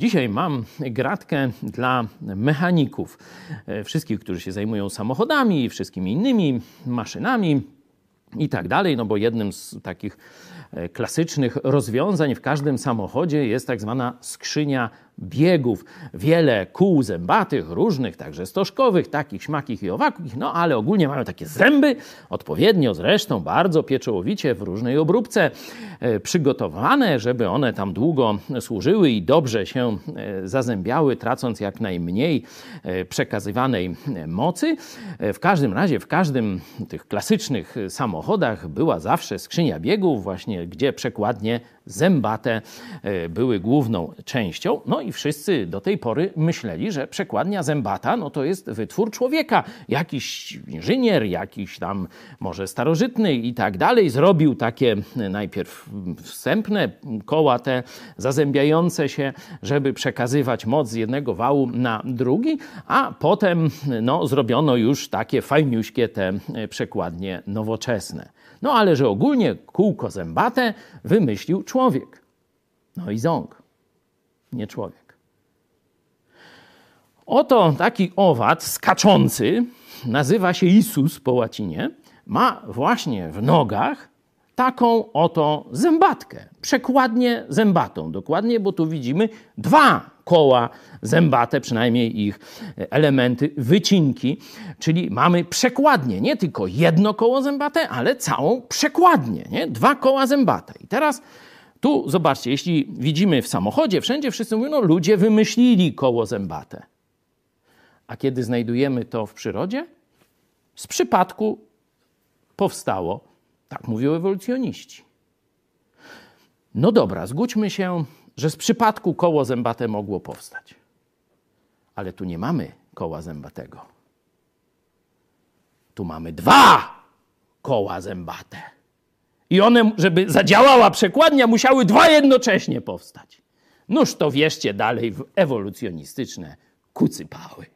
Dzisiaj mam gratkę dla mechaników, e, wszystkich, którzy się zajmują samochodami i wszystkimi innymi maszynami i tak dalej, no bo jednym z takich e, klasycznych rozwiązań w każdym samochodzie jest tak zwana skrzynia biegów, wiele kół zębatych, różnych, także stożkowych, takich, śmakich i owakich, no ale ogólnie mają takie zęby, odpowiednio zresztą, bardzo pieczołowicie w różnej obróbce e, przygotowane, żeby one tam długo służyły i dobrze się e, zazębiały, tracąc jak najmniej e, przekazywanej mocy. W każdym razie, w każdym tych klasycznych samochodach była zawsze skrzynia biegów, właśnie gdzie przekładnie zębate były główną częścią. No i wszyscy do tej pory myśleli, że przekładnia zębata no to jest wytwór człowieka. Jakiś inżynier, jakiś tam może starożytny i tak dalej zrobił takie najpierw wstępne koła te zazębiające się, żeby przekazywać moc z jednego wału na drugi, a potem no, zrobiono już takie fajniuśkie te przekładnie nowoczesne. No ale że ogólnie kółko zębate wymyślił człowiek. No i ząg, nie człowiek. Oto taki owad skaczący, nazywa się Isus po łacinie, ma właśnie w nogach taką oto zębatkę, przekładnie zębatą. Dokładnie, bo tu widzimy dwa koła zębate, przynajmniej ich elementy, wycinki, czyli mamy przekładnie, nie tylko jedno koło zębate, ale całą przekładnię, nie? dwa koła zębate. I teraz tu zobaczcie, jeśli widzimy w samochodzie, wszędzie wszyscy mówią, no ludzie wymyślili koło zębate. A kiedy znajdujemy to w przyrodzie? Z przypadku powstało, tak mówią ewolucjoniści. No dobra, zgódźmy się, że z przypadku koło zębate mogło powstać. Ale tu nie mamy koła zębatego. Tu mamy dwa koła zębate. I one, żeby zadziałała przekładnia, musiały dwa jednocześnie powstać. Noż to wierzcie dalej w ewolucjonistyczne kucypały.